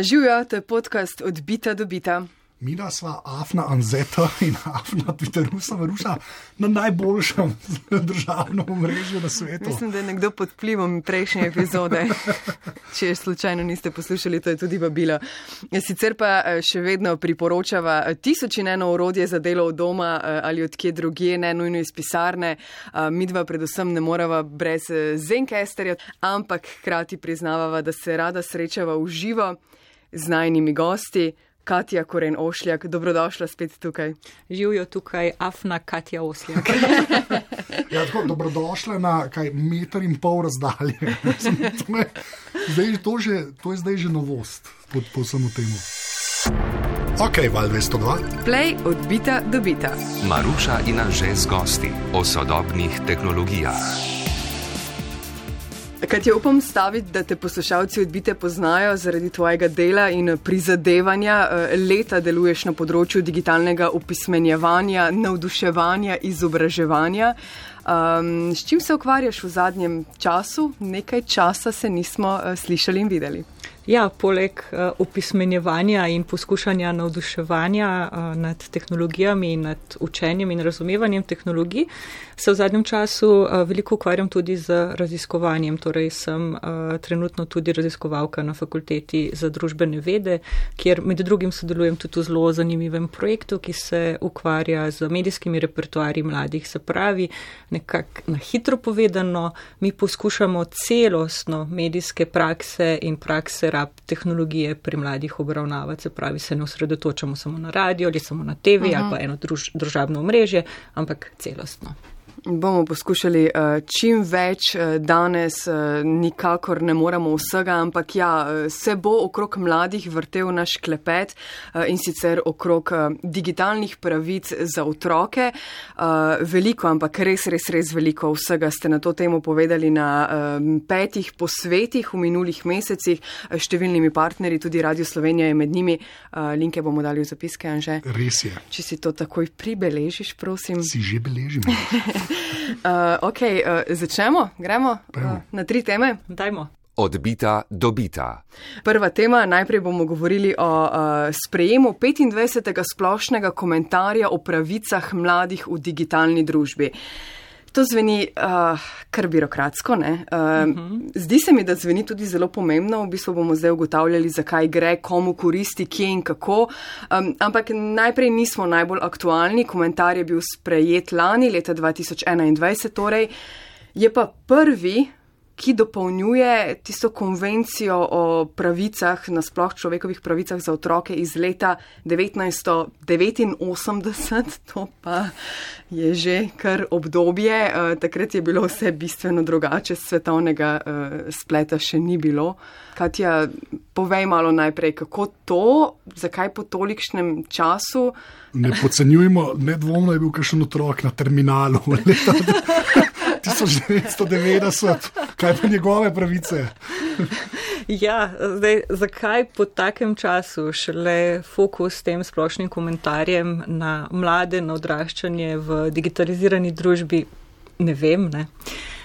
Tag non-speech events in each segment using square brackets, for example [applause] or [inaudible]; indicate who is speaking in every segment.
Speaker 1: Živijo, to je podcast od bita do bita.
Speaker 2: Mi da sva Afna Anzeta in Afna Twitterusa Varuša na najboljšem državnem omrežju na svetu.
Speaker 1: Mislim, da je nekdo pod vplivom prejšnje epizode. [laughs] Če slučajno niste poslušali, to je tudi vabilo. Sicer pa še vedno priporočava tisoč in eno urodje za delo od doma ali odkje drugje, ne nujno iz pisarne. Mi dva predvsem ne morava brez Zenkesterja, ampak hkrati priznavava, da se rada srečava v živo z najnimi gosti. Katja Koren Ošljak, dobrodošla spet tukaj.
Speaker 3: Živijo tukaj Afna Katja Ošljak. [laughs]
Speaker 2: ja, tako, dobrodošla na kaj meter in pol razdalje. [laughs] zdaj, to, že, to je zdaj že novost po, po samo temu. Ok, val 202.
Speaker 1: Play odbita dobita.
Speaker 4: Maruša in Anže z gosti o sodobnih tehnologijah.
Speaker 1: Kaj ti upam staviti, da te poslušalci odbite poznajo zaradi tvojega dela in prizadevanja? Eh, leta deluješ na področju digitalnega opismenjevanja, navduševanja, izobraževanja. Um, s čim se ukvarjaš v zadnjem času? Nekaj časa se nismo uh, slišali in videli.
Speaker 3: Ja, poleg uh, opismenjevanja in poskušanja navduševanja uh, nad tehnologijami in nad učenjem in razumevanjem tehnologij, se v zadnjem času uh, veliko ukvarjam tudi z raziskovanjem. Torej sem trenutno tudi raziskovalka na fakulteti za družbene vede, kjer med drugim sodelujem tudi v zelo zanimivem projektu, ki se ukvarja z medijskimi repertoarji mladih. Se pravi, nekako na hitro povedano, mi poskušamo celostno medijske prakse in prakse rab tehnologije pri mladih obravnavati. Se pravi, se ne osredotočamo samo na radio ali samo na TV uh -huh. ali pa eno druž, družabno mrežje, ampak celostno
Speaker 1: bomo poskušali uh, čim več uh, danes, uh, nikakor ne moremo vsega, ampak ja, se bo okrog mladih vrtel naš klepet in sicer okrog digitalnih pravic za otroke. Veliko, ampak res, res, res veliko vsega ste na to temo povedali na petih posvetih v minulih mesecih, številnimi partnerji, tudi Radio Slovenija je med njimi. Linke bomo dali v zapiske, Anže.
Speaker 2: Res je.
Speaker 1: Če si to takoj pribeležiš, prosim.
Speaker 2: Si že beležim. [laughs]
Speaker 1: Uh, ok, uh, začnemo, gremo uh, na tri teme.
Speaker 3: Dajmo.
Speaker 4: Odbita do bita.
Speaker 1: Prva tema, najprej bomo govorili o uh, sprejemu 25. splošnega komentarja o pravicah mladih v digitalni družbi. To zveni uh, kar birokratsko. Uh, uh -huh. Zdi se mi, da zveni tudi zelo pomembno. V bistvu bomo zdaj ugotavljali, zakaj gre, komu koristi, kje in kako. Um, ampak najprej nismo najbolj aktualni. Komentar je bil sprejet lani, leta 2021. Torej je pa prvi ki dopolnjuje tisto konvencijo o pravicah, nasploh človekovih pravicah za otroke iz leta 1989, [laughs] to pa je že kar obdobje. Eh, takrat je bilo vse bistveno drugače, svetovnega eh, spleta še ni bilo. Katja, povej malo najprej, kako to, zakaj po tolikšnem času.
Speaker 2: Ne podcenjujemo, nedvomno je bil kakšen otrok na terminalu. [laughs] 1990, kaj pa njegove pravice?
Speaker 3: ja, zdaj, zakaj po takem času šele fokus s tem splošnim komentarjem na mlade, na odraščanje v digitalizirani družbi, ne vem. Ne? Uh,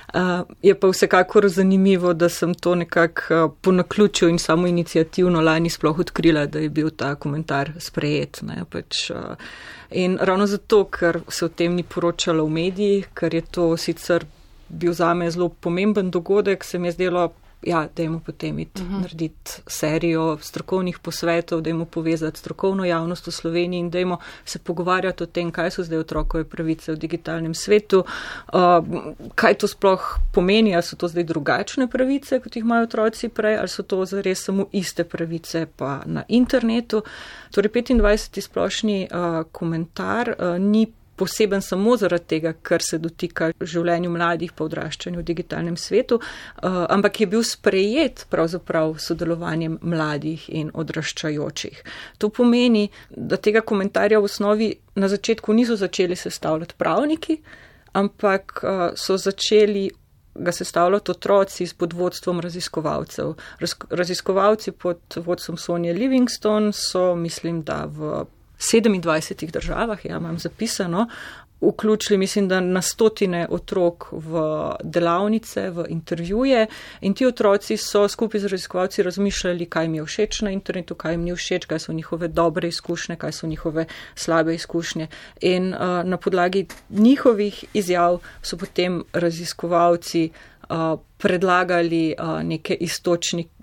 Speaker 3: je pa vsekakor zanimivo, da sem to nekako uh, po naključju in samo inicijativno lani sploh odkrila, da je bil ta komentar sprejet. Pač, uh, in ravno zato, ker se o tem ni poročalo v medijih, ker je to sicer bil za me zelo pomemben dogodek, se mi je zdelo, ja, da jemo potem iti uh mhm. -huh. narediti serijo strokovnih posvetov, da jemo povezati strokovno javnost v Sloveniji in da jemo se pogovarjati o tem, kaj so zdaj otrokove pravice v digitalnem svetu, uh, kaj to sploh pomeni, ali so to zdaj drugačne pravice, kot jih imajo otroci prej, ali so to zares samo iste pravice pa na internetu. Torej, 25. splošni uh, komentar uh, ni poseben samo zaradi tega, ker se dotika življenju mladih pa odraščanju v digitalnem svetu, uh, ampak je bil sprejet pravzaprav sodelovanjem mladih in odraščajočih. To pomeni, da tega komentarja v osnovi na začetku niso začeli sestavljati pravniki, ampak uh, so začeli ga sestavljati otroci pod vodstvom raziskovalcev. Raz, raziskovalci pod vodstvom Sonja Livingston so, mislim, da v 27 državah, ja, imam zapisano, vključili, mislim, da na stotine otrok v delavnice, v intervjuje in ti otroci so skupaj z raziskovalci razmišljali, kaj jim je všeč na internetu, kaj jim ni všeč, kaj so njihove dobre izkušnje, kaj so njihove slabe izkušnje. In uh, na podlagi njihovih izjav so potem raziskovalci uh, predlagali uh, neke istočnike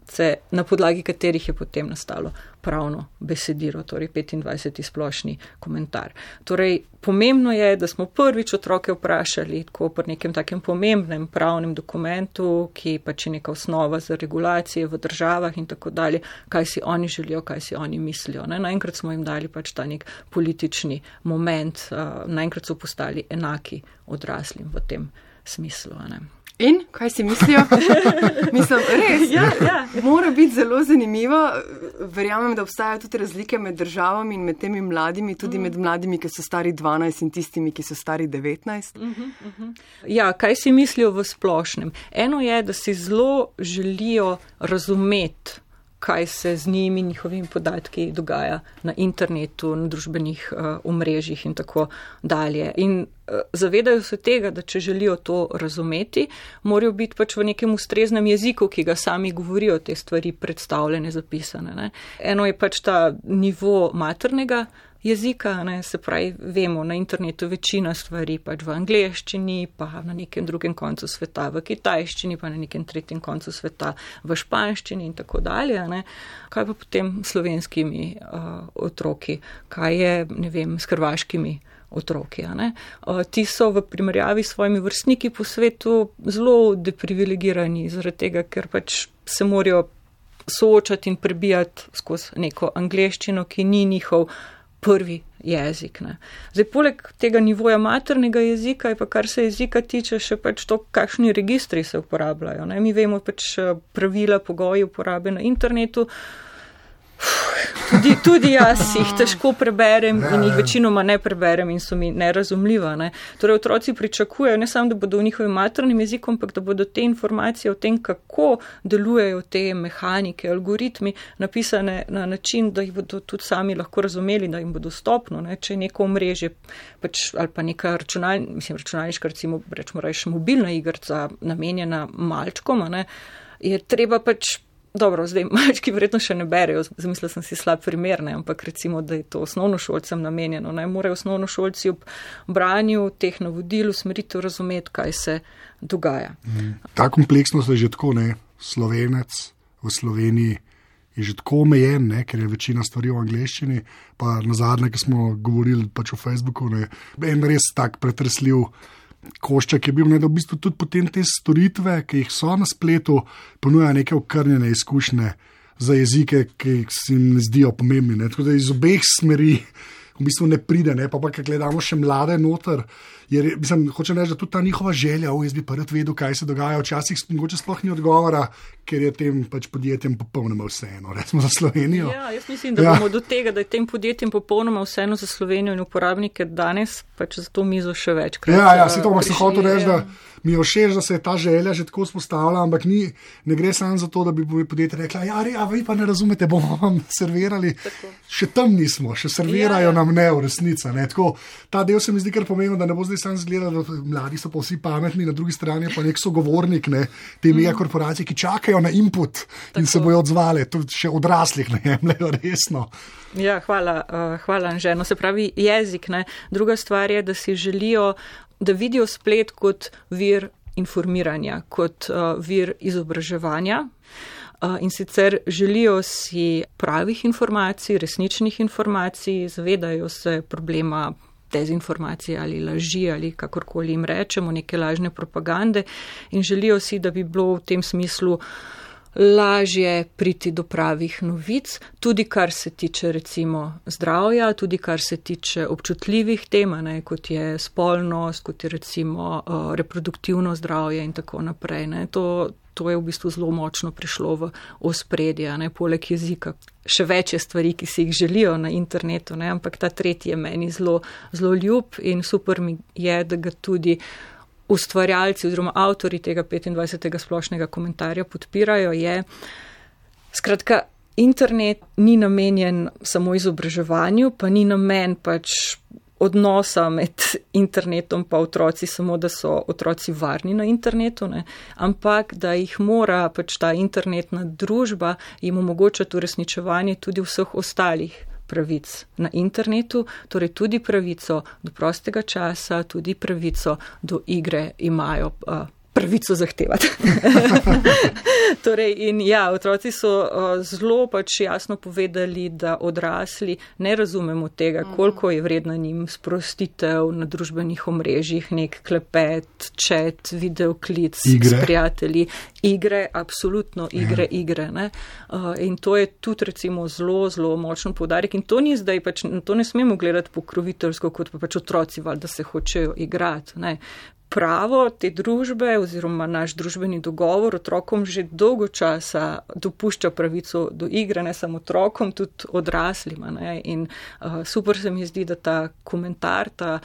Speaker 3: na podlagi katerih je potem nastalo pravno besedilo, torej 25. splošni komentar. Torej, pomembno je, da smo prvič otroke vprašali, tako pri nekem takem pomembnem pravnem dokumentu, ki pač je neka osnova za regulacije v državah in tako dalje, kaj si oni želijo, kaj si oni mislijo. Ne? Naenkrat smo jim dali pač ta nek politični moment, uh, naenkrat so postali enaki odraslim v tem smislu. Ne?
Speaker 1: In kaj si mislijo? [laughs] Mislim, res. Ja, ja. Mora biti zelo zanimivo. Verjamem, da obstajajo tudi razlike med državami in med temi mladimi, tudi mm. med mladimi, ki so stari 12 in tistimi, ki so stari 19. Mm -hmm, mm
Speaker 3: -hmm. Ja, kaj si mislijo v splošnem? Eno je, da si zelo želijo razumeti kaj se z njimi, njihovimi podatki dogaja na internetu, na družbenih uh, omrežjih in tako dalje. In uh, zavedajo se tega, da če želijo to razumeti, morajo biti pač v nekem ustreznem jeziku, ki ga sami govorijo, te stvari predstavljene, zapisane. Ne. Eno je pač ta nivo maternega jezika, ne, se pravi, vemo na internetu večina stvari pač v angleščini, pa na nekem drugem koncu sveta v kitajščini, pa na nekem tretjem koncu sveta v španščini in tako dalje. Ne. Kaj pa potem s slovenskimi uh, otroki, kaj je, ne vem, s hrvaškimi otroki. Uh, ti so v primerjavi s svojimi vrstniki po svetu zelo deprivilegirani, zaradi tega, ker pač se morajo soočati in prebijati skozi neko angleščino, ki ni njihov prvi jezik. Ne. Zdaj, poleg tega nivoja maternega jezika, pa kar se jezika tiče, še pač to, kakšni registri se uporabljajo. Ne. Mi vemo pač eh, pravila, pogoji uporabe na internetu. Tudi, tudi jaz [laughs] jih težko preberem in jih večinoma ne preberem in so mi nerazumljiva. Ne. Torej, otroci pričakujejo ne samo, da bodo v njihovem maternem jeziku, ampak da bodo te informacije o tem, kako delujejo te mehanike, algoritmi, napisane na način, da jih bodo tudi sami lahko razumeli, da jim bo dostopno. Ne. Če je neko omrežje pač, ali pa neka računal, mislim, računalniška, recimo, rečemo, reč mobilna igrca, namenjena malčkom, ne, je treba pač Dobro, zdaj mački verjetno še ne berejo, zamislil sem si slab primer, ne, ampak recimo, da je to osnovnošolcem namenjeno. Naj morajo osnovnošolci ob branju teh navodil usmeritev razumeti, kaj se dogaja.
Speaker 2: Mm. Ta kompleksnost je že tako, ne, slovenec v Sloveniji je že tako omejen, ne, ker je večina stvari v angleščini, pa na zadnje, ki smo govorili pač o Facebooku, ne, en res tak pretresljiv košček je bil, ne, da v bistvu tudi potem te storitve, ki jih so na spletu, ponujajo neke okrnjene izkušnje za jezike, ki se jim ne zdijo pomembni. Ne. Tako da iz obeh smeri v bistvu ne pride, ne. pa pa, ker gledamo še mlade noter. Jer, mislim, hoče reči, da tudi ta njihova želja, o jaz bi pa rad vedel, kaj se dogaja. Včasih mogoče sploh ni odgovora, ker je tem pač podjetjem popolnoma vseeno, recimo za Slovenijo.
Speaker 3: Ja, jaz mislim, da ja. bomo do tega, da je tem podjetjem popolnoma vseeno za Slovenijo in uporabnike danes pač za to mizo še večkrat.
Speaker 2: Ja, ja, si to pa se hotel reči, da mi je všeč, da se je ta želja že tako spostavila, ampak ni, ne gre samo za to, da bi podjetje rekla, ja, ja, vi pa ne razumete, bomo vam [laughs] servirali. Tako. Še tam nismo, še servirajo ja, ja. nam ne v resnici. Ta del se mi zdi kar pomembno, da ne bo zdaj sam zgleda, da mladi so pa vsi pametni, na drugi strani pa nek sogovornik, ne, te mega mm. korporacije, ki čakajo na input Tako. in se bojo odzvali, tudi še odraslih ne jemljajo resno.
Speaker 3: Ja, hvala, uh, hvala, Anženo. Se pravi, jezik. Ne. Druga stvar je, da si želijo, da vidijo splet kot vir informiranja, kot uh, vir izobraževanja. Uh, in sicer želijo si pravih informacij, resničnih informacij, zavedajo se problema dezinformacije ali laži ali kakorkoli jim rečemo, neke lažne propagande in želijo si, da bi bilo v tem smislu lažje priti do pravih novic, tudi kar se tiče recimo zdravja, tudi kar se tiče občutljivih tem, ne, kot je spolnost, kot je recimo uh, reproduktivno zdravje in tako naprej. Ne. To, to je v bistvu zelo močno prišlo v ospredje, ne poleg jezika. Še več je stvari, ki si jih želijo na internetu, ne, ampak ta tretji je meni zelo, zelo ljub in super mi je, da ga tudi ustvarjalci oziroma avtori tega 25. splošnega komentarja podpirajo. Je, skratka, internet ni namenjen samo izobraževanju, pa ni namen pač odnosa med internetom pa otroci, samo da so otroci varni na internetu, ne? ampak da jih mora pač ta internetna družba jim omogočati uresničevanje tudi vseh ostalih pravic na internetu, torej tudi pravico do prostega časa, tudi pravico do igre imajo. Pravico zahtevati. [laughs] torej, in ja, otroci so uh, zelo pač jasno povedali, da odrasli ne razumemo tega, mhm. koliko je vredna njim sprostitev na družbenih omrežjih, nek klepet, čet, videoklic s prijatelji. Igre, absolutno igre, ja. igre. Uh, in to je tudi recimo zelo, zelo močno podarek. In to ni zdaj, pač, to ne smemo gledati pokroviteljsko, kot pa pač otroci, da se hočejo igrati pravo te družbe oziroma naš družbeni dogovor otrokom že dolgo časa dopušča pravico do igre, ne samo otrokom, tudi odraslima. Ne? In uh, super se mi zdi, da ta komentar, ta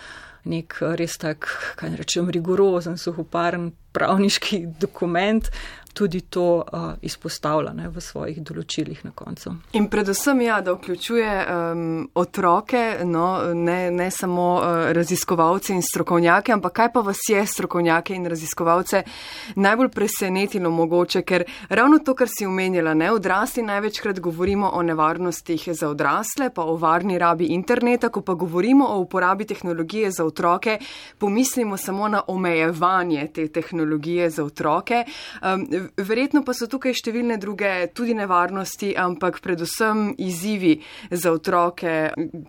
Speaker 3: nek res tak, kaj rečem, rigorozen, suhoparen pravniški dokument tudi to uh, izpostavlja ne, v svojih določilih na koncu.
Speaker 1: In predvsem, ja, da vključuje um, otroke, no, ne, ne samo uh, raziskovalce in strokovnjake, ampak kaj pa vas je strokovnjake in raziskovalce najbolj presenetilo mogoče, ker ravno to, kar si omenjala, ne, odrasli največkrat govorimo o nevarnostih za odrasle, pa o varni rabi interneta, ko pa govorimo o uporabi tehnologije za otroke, pomislimo samo na omejevanje te tehnologije za otroke. Um, verjetno pa so tukaj številne druge tudi nevarnosti, ampak predvsem izzivi za otroke,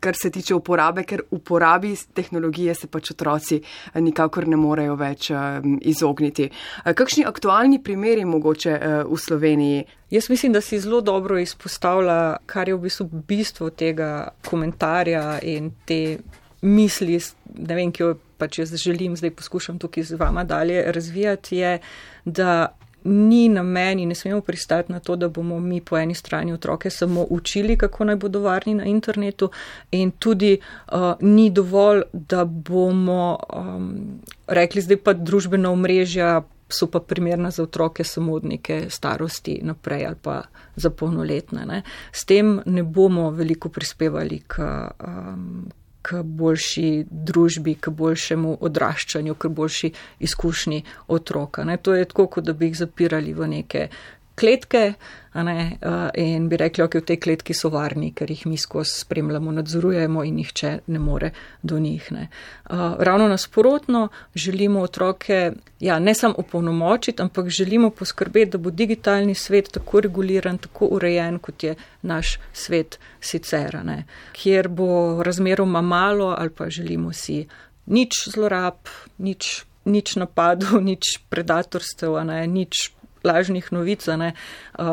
Speaker 1: kar se tiče uporabe, ker uporabi tehnologije se pač otroci eh, nikakor ne morejo več eh, izogniti. Eh, kakšni aktualni primeri mogoče v Sloveniji?
Speaker 3: Jaz mislim, da si zelo dobro izpostavlja, kar je v bistvu bistvo tega komentarja in te misli, ne vem, ki jo pač jaz želim zdaj poskušam tukaj z vama dalje razvijati, je, da ni na meni, ne smemo pristati na to, da bomo mi po eni strani otroke samo učili, kako naj bodo varni na internetu, in tudi uh, ni dovolj, da bomo um, rekli, zdaj pa družbena omrežja so pa primerna za otroke samo od neke starosti naprej ali pa za polnoletne. Ne. S tem ne bomo veliko prispevali k. Um, k boljši družbi, k boljšemu odraščanju, k boljši izkušnji otroka. Ne. To je tako, kot da bi jih zapirali v neke kletke ne, uh, in bi rekli, ok, v tej kletki so varni, ker jih mi skozi spremljamo, nadzorujemo in nihče ne more do njih. Ne. Uh, ravno nasprotno, želimo otroke ja, ne samo opolnomočiti, ampak želimo poskrbeti, da bo digitalni svet tako reguliran, tako urejen, kot je naš svet sicer, ne, kjer bo razmeroma malo ali pa želimo si nič zlorab, nič. Nič napadov, [laughs] nič predatorstev, ne, nič lažnih novic, ne,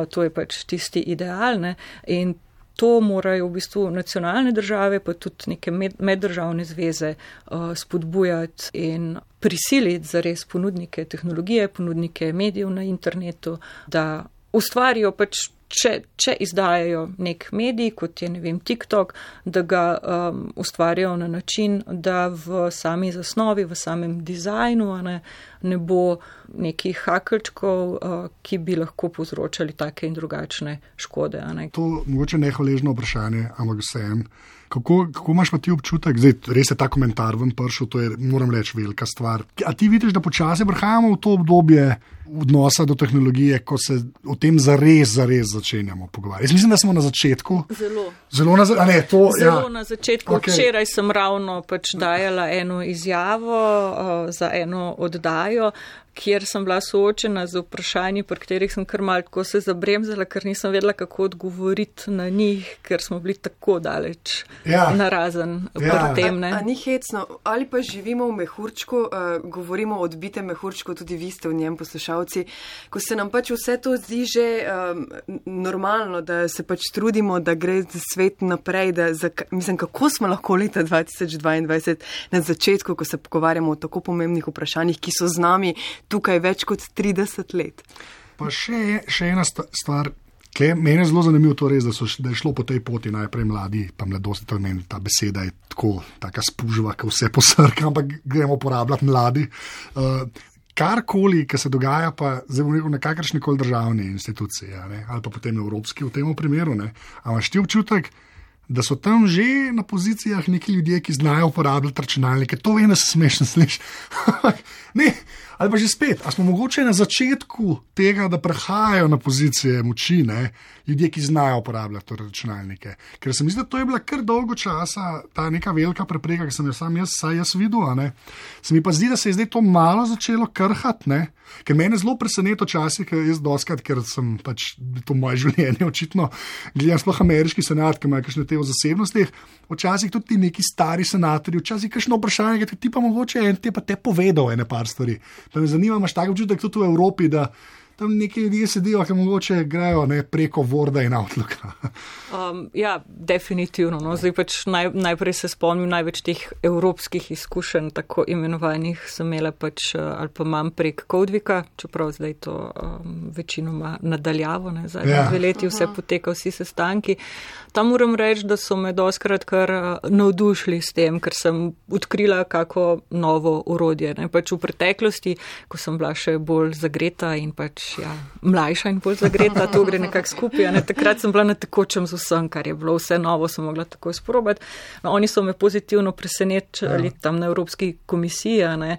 Speaker 3: to je pač tisti ideal. Ne, in to morajo v bistvu nacionalne države, pa tudi neke med, meddržavne zveze spodbujati in prisiliti za res ponudnike tehnologije, ponudnike medijev na internetu, da ustvarijo pač če, če izdajajo nek medij, kot je ne vem TikTok, da ga um, ustvarjajo na način, da v sami zasnovi, v samem dizajnu ne, ne bo nekih hakrčkov, uh, ki bi lahko povzročali take in drugačne škode.
Speaker 2: To je mogoče nehvaležno vprašanje, ampak vsem. Kako, kako imaš pa ti občutek, da je res ta komentar ven pršel, to je, moram reči, velika stvar. A ti vidiš, da počasi prihajamo v to obdobje odnosa do tehnologije, ko se o tem zares, zares začenjamo pogovarjati? Jaz mislim, da smo na začetku.
Speaker 3: Zelo.
Speaker 2: Zelo na, ne, to,
Speaker 3: Zelo ja. na začetku. Okay. Včeraj sem ravno pač dajala eno izjavo uh, za eno oddajo, kjer sem bila soočena z vprašanji, pri katerih sem kar malko se zabremzala, ker nisem vedela, kako odgovoriti na njih, ker smo bili tako daleč ja. narazen ja. pri tem.
Speaker 1: A, a ni hecno, ali pa živimo v mehurčku, uh, govorimo o odbitem mehurčku, tudi vi ste v njem poslušalci, ko se nam pač vse to zdi že um, normalno, da se pač trudimo, da gre svet naprej, da za, mislim, kako smo lahko leta 2022 na začetku, ko se pogovarjamo o tako pomembnih vprašanjih, ki so z nami tukaj več kot 30 let.
Speaker 2: Pa še, še ena stvar. Meni je zelo zanimivo to res, da, so, da je šlo po tej poti najprej mladi, pa mladosti, to meni ta beseda je tako, taka spužva, ki vse posrka, ampak gremo uporabljati mladi. Uh, karkoli, kar se dogaja, pa rekel na kakršni koli državni instituciji ali pa potem evropski v tem primeru, imaš ti občutek, da so tam že na pozicijah neki ljudje, ki znajo uporabljati računalnike. To da se smešno sliši. [laughs] ne, ali pa že spet, ali smo mogoče na začetku tega, da prehajajo na pozicije moči, ne, ljudje, ki znajo uporabljati računalnike. Ker se mi zdi, da to je bila kar dolgo časa ta neka velika prepreka, ki sem jo sam jaz, jaz videl. Se mi pa zdi, da se je zdaj to malo začelo krhati. Ker me je zelo presenetilo včasih, ker jaz doskrat, ker sem pač to moje [laughs] življenje očitno, gledam sploh ameriški senat, ki ima kakšne te o zasebnostih, včasih tudi neki stari senatorji, včasih kakšno vprašanje, ki ti pa mogoče en te pa te povedal ene par stvari. Pa me zanima, imaš tak občutek tudi v Evropi, da tam neki ljudje sedijo, ki mogoče grejo ne, preko Vorda in Outlooka.
Speaker 3: um, ja, definitivno. No. Zdaj pač naj, najprej se spomnim največ teh evropskih izkušenj, tako imenovanih, sem imela pač uh, ali pa imam prek Kodvika, čeprav zdaj to um, večinoma nadaljavo, ne, zadnje ja. dve leti vse poteka, vsi sestanki. Tam moram reči, da so me doskrat kar uh, navdušili s tem, ker sem odkrila kako novo urodje. Ne. Pač v preteklosti, ko sem bila še bolj zagreta in pač ja, mlajša in bolj zagreta, to gre nekako skupaj. Ne. Takrat sem bila na tekočem z vsem, kar je bilo vse novo, sem mogla tako izprobati. No, oni so me pozitivno presenečali ja. tam na Evropski komisiji, ne,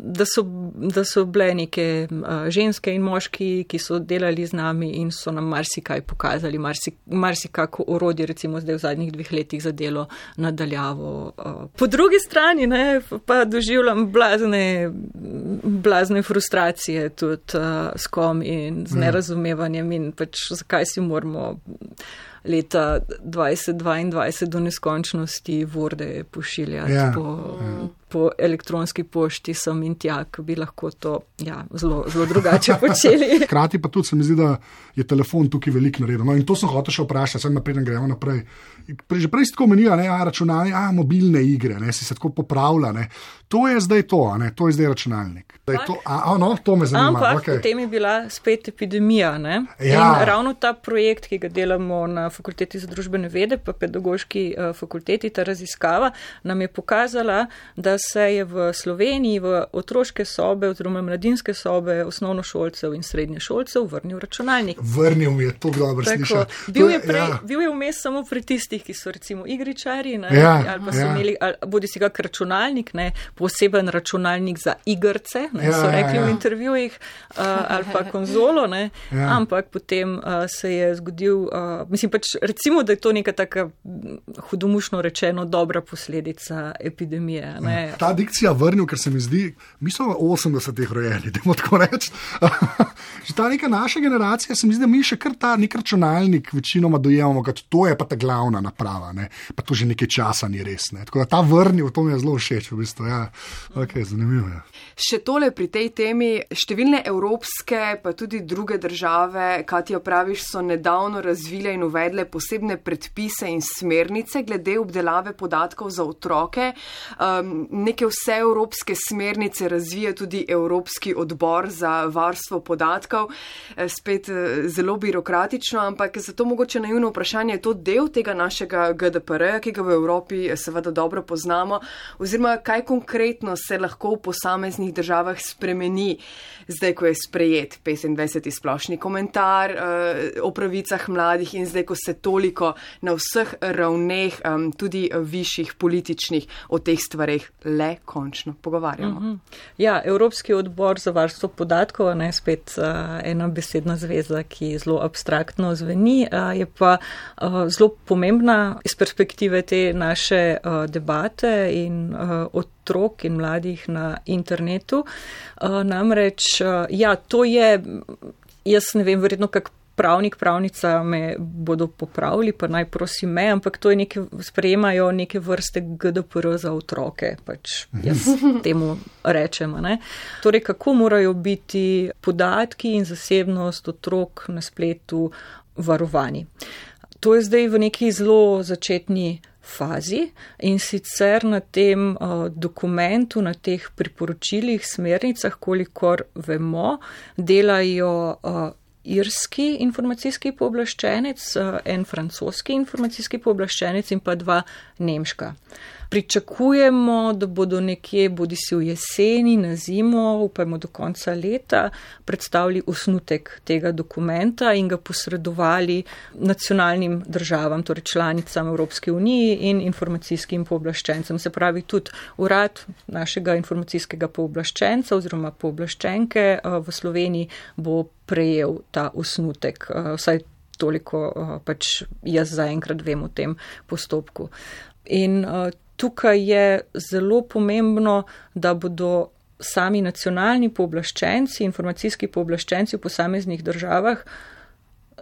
Speaker 3: da, so, da so bile neke ženske in moški, ki so delali z nami in so nam marsikaj pokazali, marsik, marsikako orodje, recimo zdaj v zadnjih dveh letih za delo nadaljavo. Po drugi strani ne, pa doživljam blazne, blazne frustracije tudi s kom in z ja. nerazumevanjem in pač zakaj si moramo leta 2022 do neskončnosti vorde pošiljati ja. po, ja. Po elektronski pošti sem in tja, ki bi lahko to ja, zelo, zelo drugače počeli. [laughs]
Speaker 2: Hkrati pa tudi se mi zdi, da je telefon tukaj veliko naredil. No, in to sem hotel še vprašati, sem naprej, gremo naprej. Že prej si tako menila, ne, a računalnik, a mobilne igre, ne, si se tako popravlja. Ne. To je zdaj to, ne, to je zdaj računalnik. To, a, a, no, to me zanima.
Speaker 3: Ampak okay. potem je bila spet epidemija. Ja. Ravno ta projekt, ki ga delamo na fakulteti za družbene vede, pa pedagoški uh, fakulteti, ta raziskava nam je pokazala, da se je v Sloveniji v otroške sobe oziroma mladinske sobe osnovnošolcev in srednješolcev vrnil računalnik.
Speaker 2: Vrnil je to dobro slišati.
Speaker 3: Bil, ja. bil je vmes samo pri tistih, ki so recimo igričari, ne, ja, ali pa so ja. imeli, bodi si ga računalnik, ne, poseben računalnik za igrce, ne, ja, so ja, rekli ja, ja. v intervjujih, uh, ali pa [laughs] konzolo, ne, ja. ampak potem uh, se je zgodil, uh, mislim pač recimo, da je to neka taka hudomušno rečeno dobra posledica epidemije. Ne.
Speaker 2: Ta dikcija vrnil, ker se mi zdi, mi smo v 80-ih rojeni, [laughs] da tako reči. [laughs] Že ta neka naša generacija, se mi zdi, da mi še kar ta nek računalnik večinoma dojemamo, kot to je pa ta glavna naprava, ne. pa to že nekaj časa ni res. Ne. Tako da ta vrnil, to mi je zelo všeč, v bistvu. Ja. Okay, zanimivo je.
Speaker 1: Še tole pri tej temi, številne evropske, pa tudi druge države, kaj ti opraviš, so nedavno razvile in uvedle posebne predpise in smernice glede obdelave podatkov za otroke. Um, neke vse evropske smernice razvija tudi Evropski odbor za varstvo podatkov. Eh, spet eh, zelo birokratično, ampak zato mogoče naivno vprašanje, je to del tega našega GDPR, ki ga v Evropi eh, seveda dobro poznamo, oziroma kaj konkretno se lahko v posameznih državah spremeni, zdaj ko je sprejet 25. splošni komentar o pravicah mladih in zdaj ko se toliko na vseh ravneh, tudi višjih političnih, o teh stvareh le končno pogovarjamo. Mm -hmm.
Speaker 3: Ja, Evropski odbor za varstvo podatkov, ne spet uh, ena besedna zveza, ki zelo abstraktno zveni, uh, je pa uh, zelo pomembna iz perspektive te naše uh, debate in uh, otrok in mladih na internetu. Uh, namreč, uh, ja, to je. Jaz ne vem, verjetno kak pravnik, pravnica me bodo popravili, pa naj prosim me, ampak to je neke, sprejemajo neke vrste GDPR za otroke, pač jaz temu rečem. Ne? Torej, kako morajo biti podatki in zasebnost otrok na spletu varovani. To je zdaj v neki zelo začetni fazi in sicer na tem uh, dokumentu, na teh priporočilih, smernicah, kolikor vemo, delajo uh, irski informacijski pooblaščenec, eh, en francoski informacijski pooblaščenec in pa dva nemška. Pričakujemo, da bodo nekje, bodi si v jeseni, na zimo, upajmo do konca leta, predstavili osnutek tega dokumenta in ga posredovali nacionalnim državam, torej članicam Evropske unije in informacijskim pooblaščencem. Se pravi, tudi urad našega informacijskega pooblaščenca oziroma pooblaščenke eh, v Sloveniji bo prejel ta osnutek. Eh, vsaj toliko eh, pač jaz zaenkrat vem o tem postopku. In tukaj je zelo pomembno, da bodo sami nacionalni pooblaščenci, informacijski pooblaščenci v posameznih državah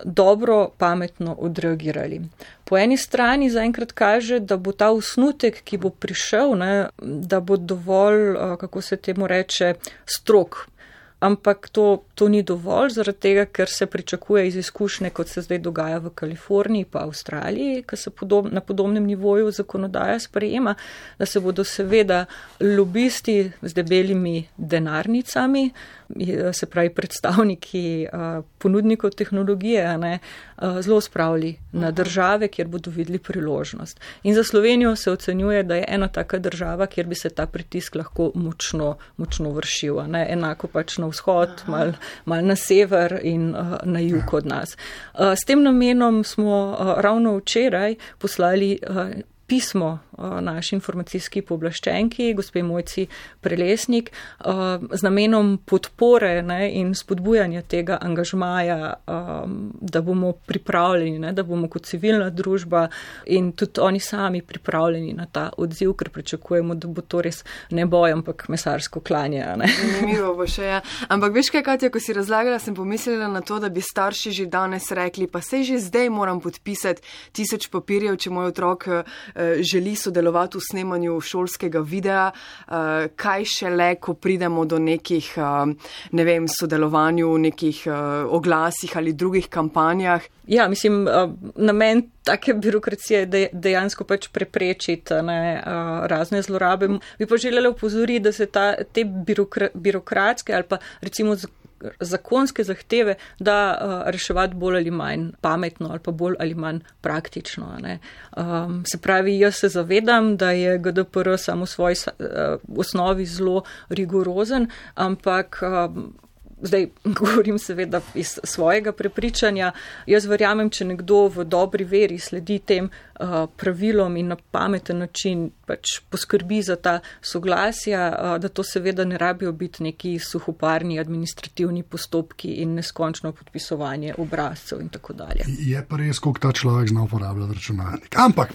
Speaker 3: dobro, pametno odreagirali. Po eni strani zaenkrat kaže, da bo ta usnutek, ki bo prišel, ne, da bo dovolj, kako se temu reče, strok ampak to, to ni dovolj, zaradi tega, ker se pričakuje iz izkušnje, kot se zdaj dogaja v Kaliforniji pa Avstraliji, ki se podob, na podobnem nivoju zakonodaja sprejema, da se bodo seveda lobisti z debelimi denarnicami, se pravi predstavniki ponudnikov tehnologije, ne, zelo spravili na države, kjer bodo videli priložnost. In za Slovenijo se ocenjuje, da je ena taka država, kjer bi se ta pritisk lahko močno, močno vršil. Ne. Enako pač na vzhod, mal, mal na sever in uh, na jug od nas. Uh, s tem namenom smo uh, ravno včeraj poslali uh, pismo naši informacijski pooblaščenki, gospe Mojci Prelesnik, z namenom podpore ne, in spodbujanja tega angažmaja, da bomo pripravljeni, ne, da bomo kot civilna družba in tudi oni sami pripravljeni na ta odziv, ker pričakujemo, da bo to res ne boj, ampak mesarsko klanje.
Speaker 1: Zanimivo bo še, ja. Ampak veš kaj, Katja, ko si razlagala, sem pomislila na to, da bi starši že danes rekli, pa se že zdaj moram podpisati tisoč papirjev, če moj otrok želi sodelovati v snemanju šolskega videa, uh, kaj šele, ko pridemo do nekih, uh, ne vem, sodelovanju v nekih uh, oglasih ali drugih kampanjah.
Speaker 3: Ja, mislim, namen take birokracije je dejansko pač preprečiti ne, razne zlorabe. Bi pa želela upozoriti, da se ta, te birokra, birokratske ali pa recimo zakonske zahteve, da uh, reševati bolj ali manj pametno ali pa bolj ali manj praktično. Um, se pravi, jaz se zavedam, da je GDPR samo v svoji uh, osnovi zelo rigorozen, ampak. Um, Zdaj [laughs] govorim seveda iz svojega prepričanja. Jaz verjamem, če nekdo v dobri veri sledi tem pravilom in na pameten način pač poskrbi za ta soglasja, uh, da to seveda ne rabijo biti neki suhoparni administrativni postopki in neskončno podpisovanje obrazcev in tako dalje.
Speaker 2: Je pa res, koliko ta človek zna uporabljati računalnik. Ampak,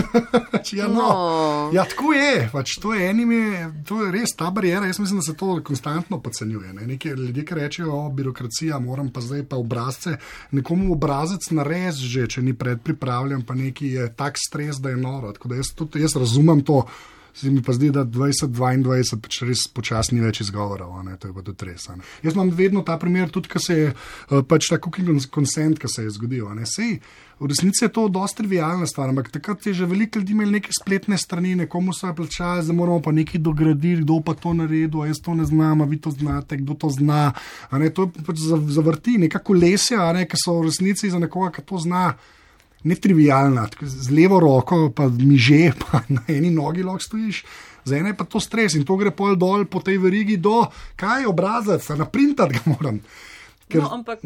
Speaker 2: [laughs] ja, no. No. ja, tako je, pač to je enim, je, to je res ta barijera. Jaz mislim, da se to konstantno podcenjuje. Nekaj ljudje, ki rečejo, o birokracija, moram pa zdaj pa obrazce. Nekomu obrazec narez že, če ni predpripravljen, pa neki je tak stres, da je noro. Da jaz, tudi, jaz razumem to. Se mi pa zdi, da 2022 pač res počasni več izgovorov, to je pa tudi res. Jaz imam vedno ta primer, tudi ko se je eh, pač ta cooking consent, ki se je zgodil. Sej, v resnici je to dosti trivialna stvar, ampak takrat je že veliko ljudi imeli neke spletne strani, nekomu so plačali, zdaj moramo pa nekaj dograditi, kdo pa to naredi, jaz to ne znam, vi to znate, kdo to zna. To je pač zavrti, nekako lesja, ne, ki so v resnici za nekoga, ki to zna ne trivialna, z levo roko, pa mi že, [laughs] pa na eni nogi lahko stojiš. Za ene pa to stres in to gre pol dol po tej verigi do, kaj je obrazac, na printer ga moram.
Speaker 3: Ker, no, ampak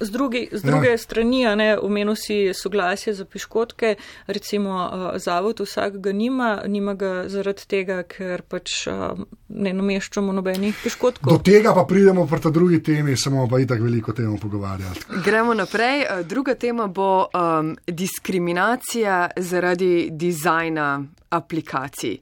Speaker 3: z, drugi, z druge ja. strani, ne, omenil si soglasje za piškotke, recimo uh, zavod vsak ga nima, nima ga zaradi tega, ker pač uh, ne nameščamo nobenih piškotkov.
Speaker 2: Do tega pa pridemo pri ta drugi temi, samo pa itak veliko temu pogovarjati.
Speaker 1: Gremo naprej. Druga tema bo um, diskriminacija zaradi dizajna aplikacij.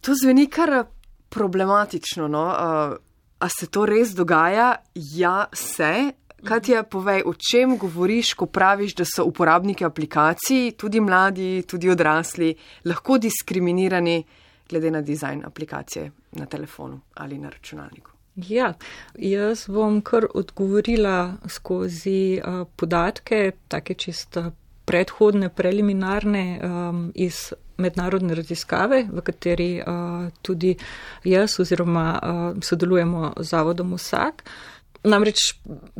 Speaker 1: To zveni kar problematično. No? Uh, A se to res dogaja? Ja, se. Kaj ti je, povej, o čem govoriš, ko praviš, da so uporabniki aplikacij, tudi mladi, tudi odrasli, lahko diskriminirani glede na dizajn aplikacije na telefonu ali na računalniku?
Speaker 3: Ja, jaz bom kar odgovorila skozi uh, podatke, take čisto predhodne, preliminarne um, iz mednarodne raziskave, v kateri uh, tudi jaz oziroma uh, sodelujemo z zavodom vsak. Namreč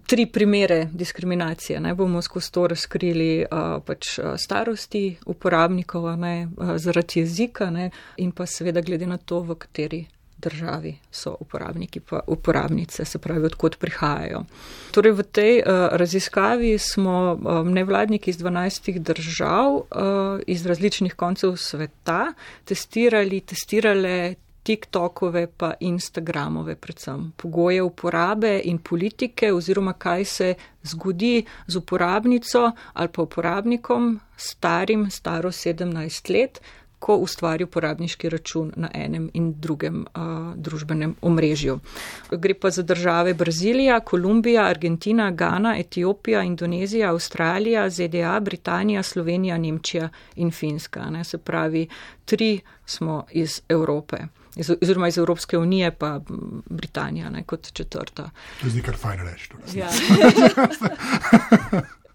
Speaker 3: tri primere diskriminacije. Ne bomo skozi to razkrili uh, pač starosti uporabnikov, ne, uh, zaradi jezika ne, in pa seveda glede na to, v kateri državi so uporabniki pa uporabnice, se pravi, odkot prihajajo. Torej v tej uh, raziskavi smo um, nevladniki iz 12 držav, uh, iz različnih koncev sveta, testirali, testirale TikTokove pa Instagramove predvsem pogoje uporabe in politike oziroma kaj se zgodi z uporabnico ali pa uporabnikom starim, staro 17 let, ko ustvari uporabniški račun na enem in drugem uh, družbenem omrežju. Gre pa za države Brazilija, Kolumbija, Argentina, Gana, Etiopija, Indonezija, Avstralija, ZDA, Britanija, Slovenija, Nemčija in Finska. Ne? Se pravi, tri smo iz Evrope oziroma iz Evropske unije, pa Britanija ne, kot četrta.
Speaker 2: To je kar fajn reči.
Speaker 3: Ja. [laughs]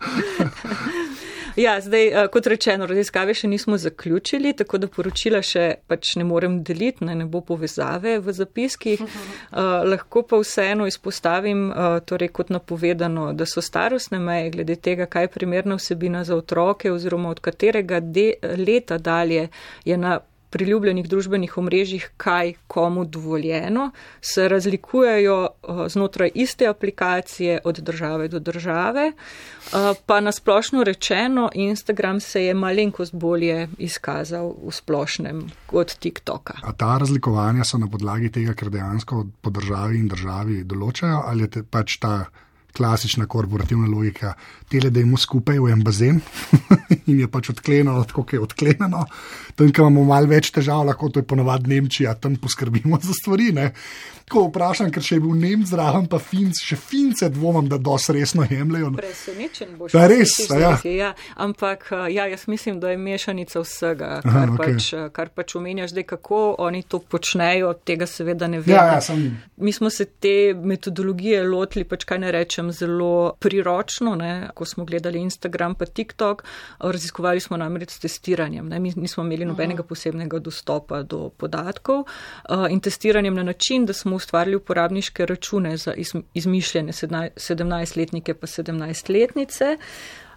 Speaker 3: [laughs] Ja, zdaj, eh, kot rečeno, raziskave še nismo zaključili, tako da poročila še pač ne morem deliti, ne, ne bo povezave v zapiskih. Uh, lahko pa vseeno izpostavim, uh, torej kot napovedano, da so starostne meje glede tega, kaj je primerna vsebina za otroke oziroma od katerega leta dalje je na priljubljenih družbenih omrežjih, kaj komu dovoljeno, se razlikujejo eh, znotraj iste aplikacije od države do države. Eh, pa nasplošno rečeno, Instagram se je malenkost bolje izkazal v splošnem od TikToka.
Speaker 2: A ta razlikovanja so na podlagi tega, ker dejansko po državi in državi določajo, ali je pač ta klasična korporativna logika, tele, da imamo skupaj v en bazen [laughs] in je pač odklenjeno, tako je odklenjeno. Tam, kjer imamo malo več težav, lahko to je ponovadi Nemčija, tam poskrbimo za stvari. Ne? Ko vprašam, ker še je bil Nemc zraven, pa Finc, še Fince dvomim, da dosti resno jemljajo.
Speaker 3: Presenečen boš.
Speaker 2: Da, res, ja.
Speaker 3: ja. Ampak eh, ja, jaz mislim, da je mešanica vsega, kar, Aha, okay. pač, eh, kar pač omenjaš, da kako oni to počnejo, tega seveda ne vem.
Speaker 2: Ja, ja, sem...
Speaker 3: Mi smo se te metodologije lotili, pač kaj ne rečem, zelo priročno, ne? ko smo gledali Instagram pa TikTok, raziskovali smo namreč s testiranjem. Ne? Mi nismo imeli nobenega posebnega dostopa do podatkov uh, in testiranjem na način, da smo ustvarili uporabniške račune za izmišljene 17-letnike pa 17-letnice.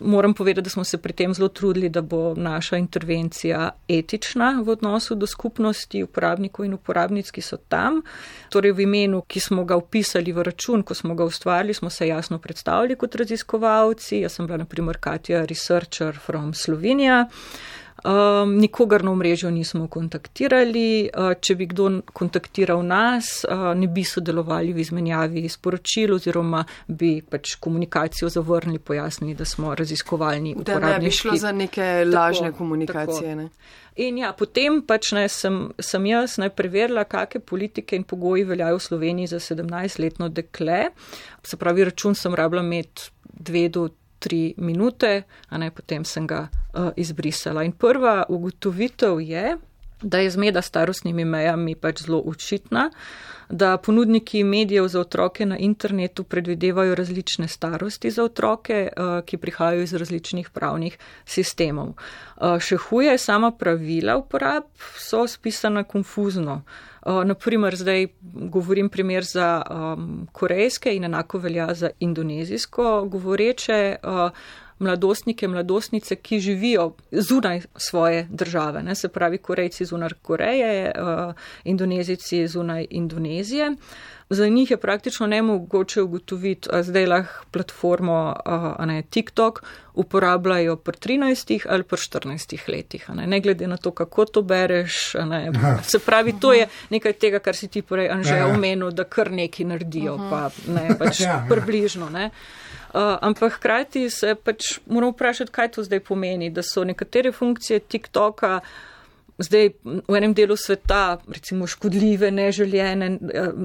Speaker 3: Moram povedati, da smo se pri tem zelo trudili, da bo naša intervencija etična v odnosu do skupnosti uporabnikov in uporabnic, ki so tam. Torej v imenu, ki smo ga upisali v račun, ko smo ga ustvarili, smo se jasno predstavili kot raziskovalci. Jaz sem bila naprimer Katja Researcher from Slovenija. Um, nikogar na omrežju nismo kontaktirali. Uh, če bi kdo kontaktiral nas, uh, ne bi sodelovali v izmenjavi sporočil oziroma bi pač komunikacijo zavrnili, pojasnili, da smo raziskovalni uporabniki. Da ne bi
Speaker 1: šlo za neke lažne tako, komunikacije. Ne?
Speaker 3: In ja, potem pač ne, sem, sem jaz naj preverila, kakšne politike in pogoji veljajo v Sloveniji za 17-letno dekle. Se pravi, račun sem rabila imeti dve do tri minute, a ne potem sem ga uh, izbrisala. In prva ugotovitev je, da je zmeda starostnimi mejami pač zelo očitna, da ponudniki medijev za otroke na internetu predvidevajo različne starosti za otroke, uh, ki prihajajo iz različnih pravnih sistemov. Uh, še huje, sama pravila uporab so spisana konfuzno. Uh, naprimer, zdaj govorim primer za um, korejske in enako velja za indonezijsko govoreče uh, mladostnike, mladostnice, ki živijo zunaj svoje države. Ne? Se pravi, korejci zunaj Koreje, uh, indonezici zunaj Indonezije. Uh, Za njih je praktično nemogoče ugotoviti, da zdaj lahko platformo ne, TikTok uporabljajo pri 13 ali pri 14 letih. Ne, ne glede na to, kako to bereš. Ne, ja. se pravi, to je nekaj tega, kar si ti prej že ja. omenil, da kar neki naredijo, pa ne pač [laughs] ja, približno. Ne. Uh, ampak hkrati se pač moramo vprašati, kaj to zdaj pomeni, da so nekatere funkcije TikToka zdaj v enem delu sveta, recimo škodljive, neželjene,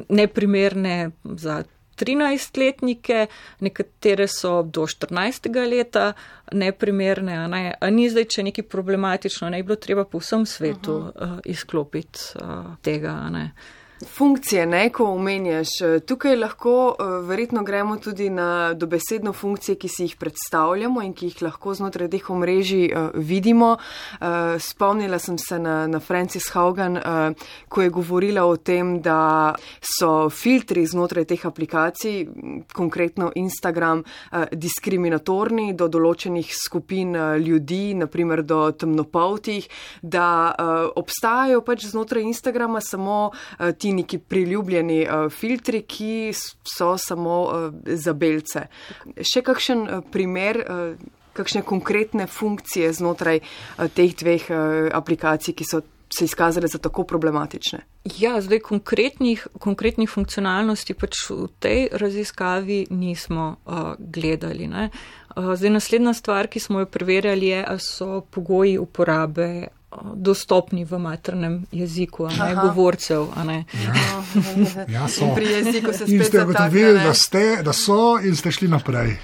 Speaker 3: neprimerne za 13-letnike, nekatere so do 14. leta neprimerne, a, ne? a ni zdaj, če nekaj problematično, ne bi bilo treba po vsem svetu uh, izklopiti uh, tega.
Speaker 1: Funkcije, ne, ko omenjaš, tukaj lahko uh, verjetno gremo tudi na dobesedno funkcije, ki si jih predstavljamo in ki jih lahko znotraj teh omrežij uh, vidimo. Spomnila sem se na, na Francis Haugen, ko je govorila o tem, da so filtri znotraj teh aplikacij, konkretno Instagram, diskriminatorni do določenih skupin ljudi, naprimer do temnopoltih, da obstajajo pač znotraj Instagrama samo uh, ti neki priljubljeni uh, filtri, ki so samo uh, za belce. Še kakšen uh, primer, uh, kakšne konkretne funkcije znotraj uh, teh dveh uh, aplikacij, ki so se izkazale za tako problematične?
Speaker 3: Ja, zdaj konkretnih, konkretnih funkcionalnosti pač v tej raziskavi nismo uh, gledali. Uh, zdaj naslednja stvar, ki smo jo preverjali, je, ali so pogoji uporabe dostopni v maternem jeziku, a ne Aha. govorcev. A ne.
Speaker 2: Ja, [laughs] ja so.
Speaker 1: Pri jeziku se
Speaker 2: spet ste ugotovili, da, ste, da so in ste šli naprej.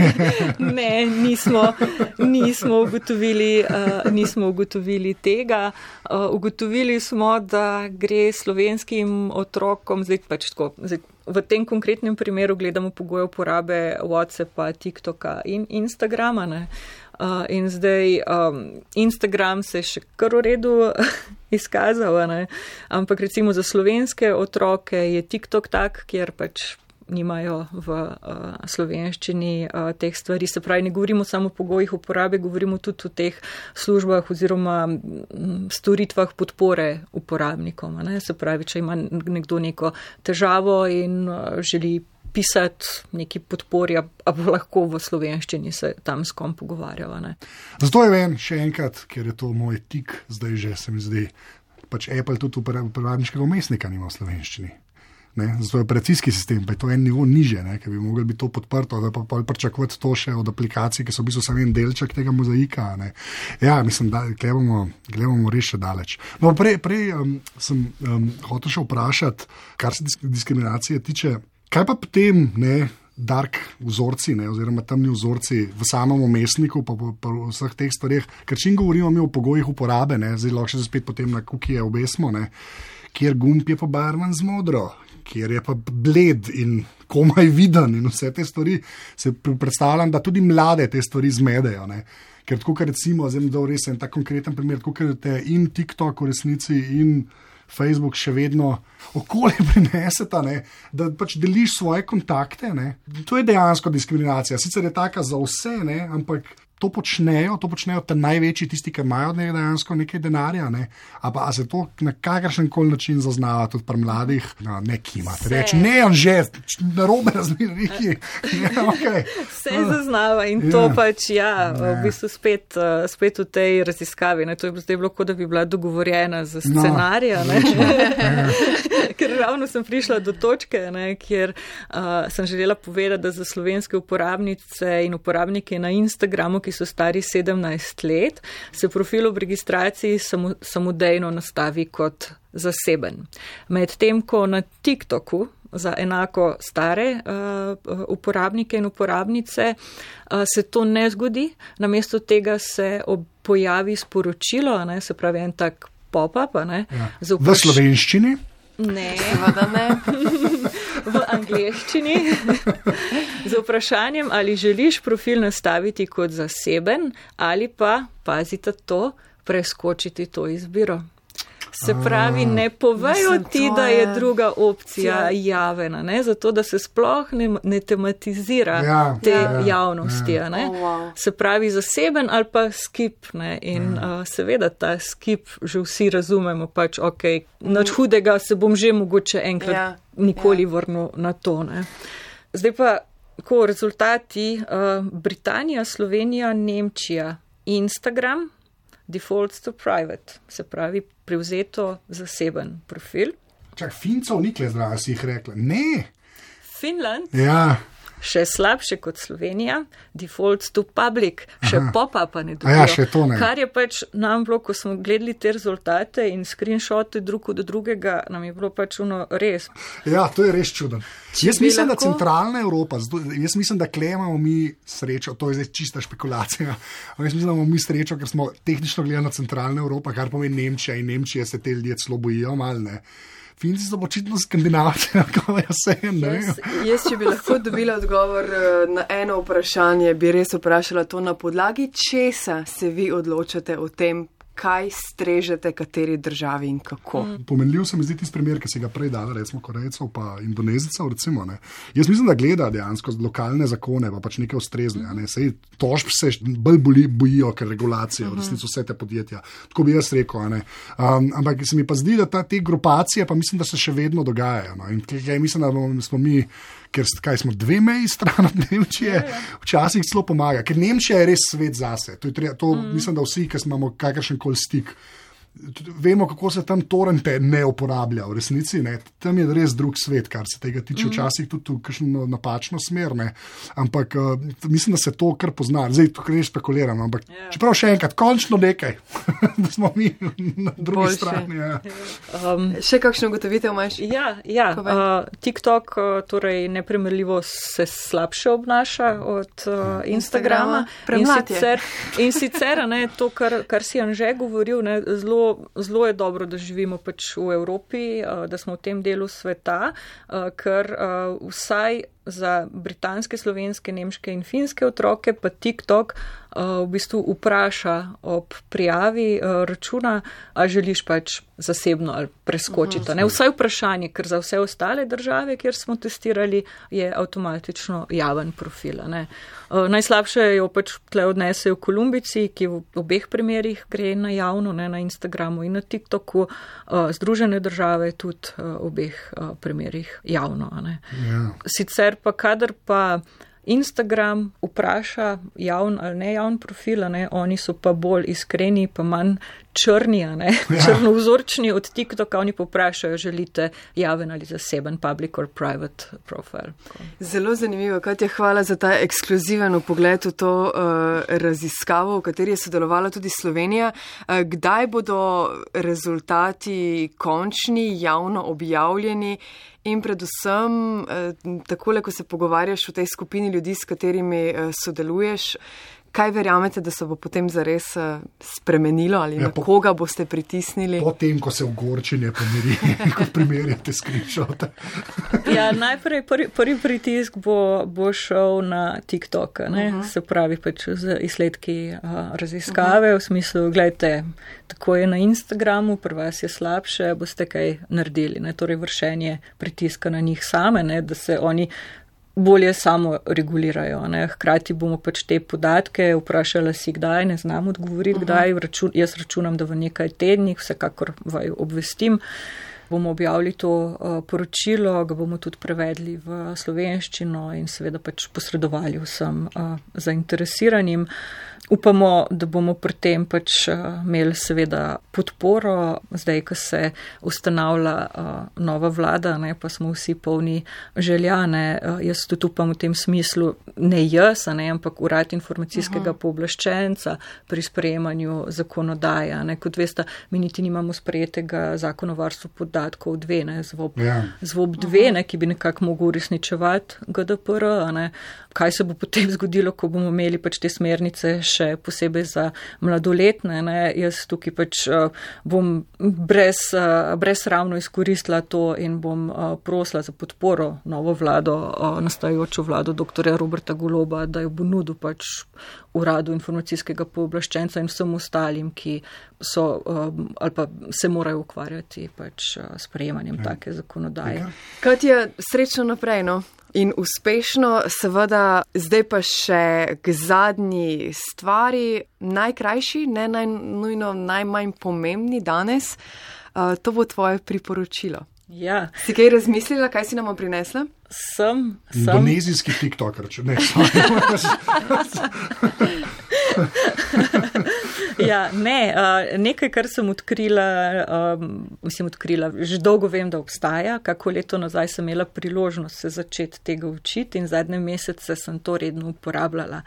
Speaker 2: [laughs]
Speaker 3: ne, nismo, nismo, ugotovili, uh, nismo ugotovili tega. Uh, ugotovili smo, da gre slovenskim otrokom, zdaj pač tako. Zdaj, V tem konkretnem primeru gledamo pogoje uporabe WhatsAppa, TikToka in Instagrama. Uh, Uh, in zdaj um, Instagram se je še kar v redu [laughs] izkazal, ne? ampak recimo za slovenske otroke je TikTok tak, kjer pač nimajo v uh, slovenščini uh, teh stvari. Se pravi, ne govorimo samo o pogojih uporabe, govorimo tudi o teh službah oziroma storitvah podpore uporabnikom. Se pravi, če ima nekdo neko težavo in uh, želi pisati neki podpori, a bo lahko v slovenščini se tam s kom pogovarjala.
Speaker 2: Zato je ven, še enkrat, ker je to moj tik, zdaj že se mi zdi, pač Apple tudi uporabniškega umestnika nima v slovenščini. Ne, zato je operacijski sistem, pa je to en nivo niže, ne, ker bi mogli biti to podprto, da pa pol pričakovati to še od aplikacij, ki so v bistvu samo en delček tega mozaika. Ne. Ja, mislim, da gledamo, gledamo res še daleč. No, prej prej um, sem um, hotel še vprašati, kar se diskriminacije tiče. Kaj pa potem, ne, dark vzorci, ne, oziroma temni vzorci v samem umestniku, pa v vseh teh stvarih, ker čim govorimo mi o pogojih uporabe, ne, zdaj lahko še spet potem na kukije obesmo, ne, kjer gumb je pobarvan z modro, kjer je pa bled in komaj viden in vse te stvari, se predstavljam, da tudi mlade te stvari zmedejo. Ne. Ker tako, recimo, zdaj da res en tak konkreten primer, kot je in TikTok v resnici in. Facebook še vedno okolje [laughs] prineseta, ne, da pač deliš svoje kontakte. Ne. To je dejansko diskriminacija. Sicer je taka za vse, ne, ampak to počnejo, to počnejo te največji, tisti, ki imajo dejansko nekaj denarja. Ne? Ampak se to na kakršen koli način zaznava tudi pri mladih, no, ne kimate. Reči, ne, že, na robe razmeriki. [laughs]
Speaker 3: okay. Vse zaznava in to ja. pač, ja, v bistvu spet, uh, spet v tej raziskavi. Ne? To je zdaj bilo, kot da bi bila dogovorjena za no, scenarija. No, [laughs] ker ravno sem prišla do točke, ne, kjer uh, sem želela povedati, da za slovenske uporabnice in uporabnike na Instagramu, ki so stari 17 let, se profil ob registraciji samo, samodejno nastavi kot zaseben. Medtem, ko na TikToku za enako stare uh, uporabnike in uporabnice uh, se to ne zgodi, namesto tega se pojavi sporočilo, ne, se pravi en tak pop-up. Ja.
Speaker 2: V slovenščini.
Speaker 3: Ne, seveda ne. [laughs] v angleščini. Z vprašanjem, ali želiš profil nastaviti kot zaseben ali pa, pazite to, preskočiti to izbiro. Se pravi, ne povejo ti, da je druga opcija javena, ne? zato da se sploh ne, ne tematizira ja, te ja, javnosti. Ja. Oh, wow. Se pravi, zaseben ali pa skip. Ne? In ja. uh, seveda ta skip že vsi razumemo, pač ok, mm. hudega se bom že mogoče enkrat ja, nikoli ja. vrnil na to. Ne? Zdaj pa, ko rezultati uh, Britanija, Slovenija, Nemčija, Instagram defaults to private, se pravi prevzeto zaseben profil.
Speaker 2: Čak, Fincov nikle zdravo si jih rekla. Ne.
Speaker 3: Finland.
Speaker 2: Ja
Speaker 3: še slabše kot Slovenija, default to public, še popa pa ne dobijo.
Speaker 2: Ja, še to ne.
Speaker 3: Kar je pač nam bilo, ko smo gledali te rezultate in screenshote drug od drugega, nam je bilo pač uno res.
Speaker 2: Ja, to je res čuden. Jaz mislim, lahko... da centralna Evropa, jaz mislim, da klemamo mi srečo, to je zdaj čista špekulacija. [laughs] Jaz mislim, da imamo mi srečo, ker smo tehnično gledali na centralna Evropa, kar pomeni Nemčija in Nemčija se te ljudje celo bojijo, malo ne. Finci so očitno skandinavci, [laughs] kako je vse.
Speaker 1: Jaz, jaz, če bi lahko dobila odgovor eh, na eno vprašanje, bi res vprašala to na podlagi, česa se vi odločate o tem, kaj strežete kateri državi in kako. Mm.
Speaker 2: Pomenljiv se mi zdi tisti primer, ki si ga prej dala, recimo Korejcev pa Indonezijcev. Recimo, Jaz mislim, da gleda dejansko lokalne zakone, pa pač nekaj ustrezne. Ne? Sej tožb se bolj boli, bojijo, ker regulacije, v resnici vse te podjetja. Tako bi jaz rekel. Um, ampak se mi pa zdi, da ta, te grupacije, pa mislim, da se še vedno dogajajo. No? In kaj mislim, da smo mi ker kaj, smo dve meji stran od Nemčije, ja, ja. včasih celo pomaga, ker Nemčija je res svet zase. To, treba, to mm. mislim, da vsi, ki imamo kakršen koli stik vemo, kako se tam torente ne uporablja, v resnici. Ne. Tam je res drug svet, kar se tega tiče, mm. včasih tudi v kakšno napačno smer. Ne. Ampak uh, mislim, da se to kar pozna. Zdaj to res spekuliram. Ampak yeah. Ja. čeprav še enkrat, končno nekaj, [laughs] da smo mi na drugi Boljše. strani. Ja.
Speaker 1: Um, še kakšno ugotovitev imaš?
Speaker 3: Ja, ja. Uh, TikTok uh, torej neprimerljivo se slabše obnaša od uh, Instagrama.
Speaker 1: Instagrama.
Speaker 3: In sicer, in sicer ne, to, kar, kar si Anže govoril, ne, zelo zelo je dobro, da živimo pač v Evropi, eh, da smo v tem delu sveta, eh, ker eh, vsaj za britanske, slovenske, nemške in finske otroke, pa TikTok uh, v bistvu vpraša ob prijavi uh, računa, a želiš pač zasebno ali preskočiti. Ne vsaj vprašanje, ker za vse ostale države, kjer smo testirali, je avtomatično javen profil. Uh, najslabše jo pač tle odnesejo Kolumbici, ki v obeh primerjih gre na javno, ne na Instagramu in na TikToku, uh, Združene države tudi uh, v obeh uh, primerjih javno. Ja. Sicer sicer pa kadar pa Instagram vpraša javn ali ne javn profil, ne, oni so pa bolj iskreni, pa manj črni, ja. črnovzorčni od TikToka, oni pa vprašajo, želite javen ali zaseben public or private profile.
Speaker 1: Zelo zanimivo, Katja, hvala za ta ekskluziven pogled v to uh, raziskavo, v kateri je sodelovala tudi Slovenija. Uh, kdaj bodo rezultati končni, javno objavljeni? In predvsem, eh, takole, ko se pogovarjaš v tej skupini ljudi, s katerimi sodeluješ, kaj verjamete, da se bo potem zares eh, spremenilo ali ja, na po, koga boste pritisnili?
Speaker 2: Potem, ko se v Gorčine pomiri, [laughs] kot primerjate skripšote. [laughs]
Speaker 3: ja, najprej prvi, prvi pritisk bo, bo šel na TikTok, uh mhm. -huh. se pravi pač z izsledki uh, raziskave uh -huh. v smislu, gledajte, tako je na Instagramu, pri vas je slabše, boste kaj naredili, ne? torej vršenje pritiska na njih same, ne? da se oni bolje samo regulirajo. Ne. Hkrati bomo pač te podatke vprašali si, kdaj ne znam odgovoriti, uh -huh. kdaj. Račun, jaz računam, da v nekaj tednih, vsekakor vaju obvestim, bomo objavili to uh, poročilo, ga bomo tudi prevedli v slovenščino in seveda pač posredovali vsem uh, zainteresiranim. Uh, Upamo, da bomo pri tem pač eh, imeli seveda podporo, zdaj, ko se ustanavlja uh, nova vlada, ne, pa smo vsi polni željane. Uh, jaz tudi upam v tem smislu, ne jaz, ne, ampak urad informacijskega Aha. pooblaščenca pri sprejemanju zakonodaja. Ne. Kot veste, mi niti nimamo sprejetega zakona o varstvu podatkov dve, ne, zvob, ja. zvob dve, ne, ki bi nekako mogel uresničevati GDPR. Ne. Kaj se bo potem zgodilo, ko bomo imeli pač te smernice še posebej za mladoletne. Ne. Jaz tukaj pač uh, bom brez, uh, brez ravno izkoristila to in bom uh, prosila za podporo novo vlado, nastajajočo vlado dr. Roberta Goloba, da jo bo nudil pač uradu informacijskega pooblaščenca in vsem ostalim, ki so um, ali pa se morajo ukvarjati pač s prejemanjem ja. take zakonodaje.
Speaker 1: Kaj je srečno naprej? No? In uspešno, seveda, zdaj pa še k zadnji stvari, najkrajši, ne naj, nujno najmanj pomembni danes, uh, to bo tvoje priporočilo.
Speaker 3: Ja.
Speaker 1: Si kaj razmislila, kaj si nam prinesla?
Speaker 3: Sem. sem.
Speaker 2: Indonezijski TikToker, če ne. [laughs] [laughs] [laughs]
Speaker 3: ja, ne, uh, nekaj, kar sem odkrila, um, mislim, odkrila, že dolgo vem, da obstaja. Kako leto nazaj sem imela priložnost se začeti tega učiti in zadnje mesece sem to redno uporabljala.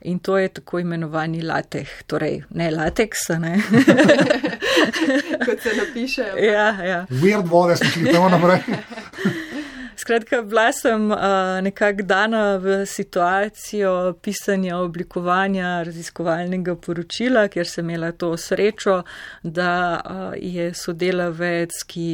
Speaker 3: In to je tako imenovani lateh, torej ne lateks, ne. [laughs]
Speaker 1: Kot se napiše.
Speaker 3: Ja, ja.
Speaker 2: Weird vode, smo šli tamo naprej. [laughs]
Speaker 3: skratka, bila sem uh, nekako dana v situacijo pisanja, oblikovanja raziskovalnega poročila, kjer sem imela to srečo, da uh, je sodelavec, ki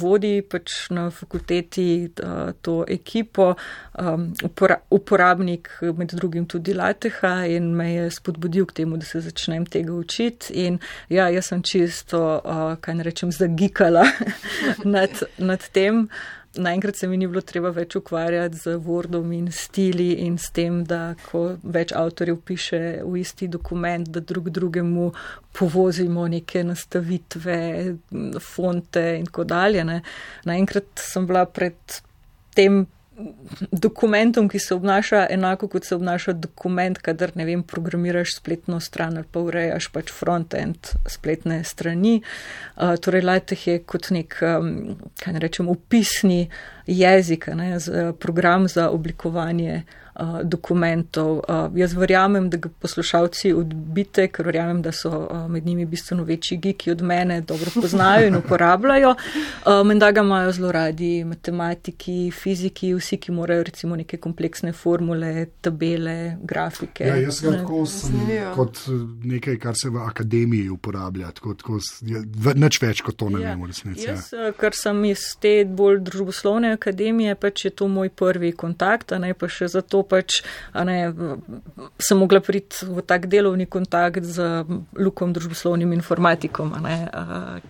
Speaker 3: vodi pač na fakulteti uh, to ekipo, um, upora uporabnik med drugim tudi Lateha in me je spodbudil k temu, da se začnem tega učiti. In ja, jaz sem čisto, uh, kaj ne rečem, zagikala [laughs] nad, nad tem naenkrat se mi ni bilo treba več ukvarjati z Wordom in stili in s tem, da ko več avtorjev piše v isti dokument, da drug drugemu povozimo neke nastavitve, fonte in tako dalje. Ne. Naenkrat sem bila pred tem dokumentom, ki se obnaša enako, kot se obnaša dokument, kadar, ne vem, programiraš spletno stran ali pa urejaš pač front-end spletne strani. Uh, torej, LaTeX je kot nek, um, kaj ne rečem, upisni jezik, ne, z, program za oblikovanje uh, dokumentov. Uh, jaz verjamem, da ga poslušalci odbite, ker verjamem, da so uh, med njimi bistveno večji giki od mene, dobro poznajo in [laughs] uporabljajo. Uh, Menda ga imajo zelo radi matematiki, fiziki, vsi, ki morajo recimo neke kompleksne formule, tabele, grafike.
Speaker 2: Ja, jaz ga tako sem kot nekaj, kar se v akademiji uporablja. Nič več kot to ne ja. vem, resnici.
Speaker 3: Ja. Jaz, ker sem iz te bolj družboslovne akademije, pač je to moj prvi kontakt, a ne pa še zato pač ne, sem mogla priti v tak delovni kontakt z Lukom, družboslovnim informatikom, ne,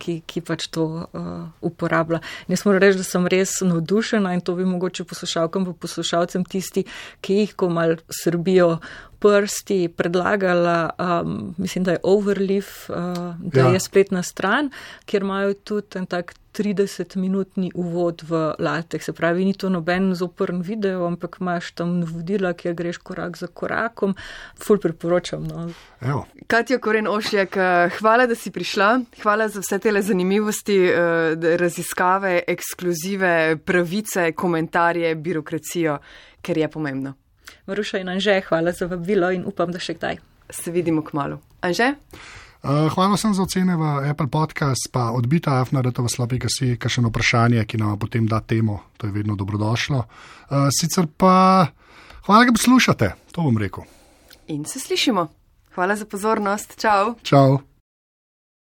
Speaker 3: ki, ki pač to uh, uporablja. In jaz moram reči, da sem res navdušena in to bi mogoče poslušalkam poslušalcem tisti, ki jih ko mal srbijo prsti predlagala, um, mislim, da je Overleaf, uh, da ja. je spletna stran, kjer imajo tudi en tak 30-minutni uvod v latek. Se pravi, ni to noben zoprn video, ampak imaš tam navodila, kjer greš korak za korakom. Ful priporočam. No.
Speaker 1: Katja Koren Ošljak, uh, hvala, da si prišla. Hvala za vse te zanimivosti, uh, raziskave, ekskluzive, pravice, komentarje, birokracijo, ker je pomembno.
Speaker 3: Maruša in Anže, hvala za vabilo in upam, da še kdaj.
Speaker 1: Se vidimo k malu. Anže?
Speaker 2: Uh, hvala sem za ocene v Apple Podcast, pa odbita afnaretova slabega si, kakšno vprašanje, ki nam potem da temo, to je vedno dobrodošlo. Uh, sicer pa hvala, da poslušate, to bom rekel.
Speaker 1: In se slišimo. Hvala za pozornost. Čau.
Speaker 2: Čau.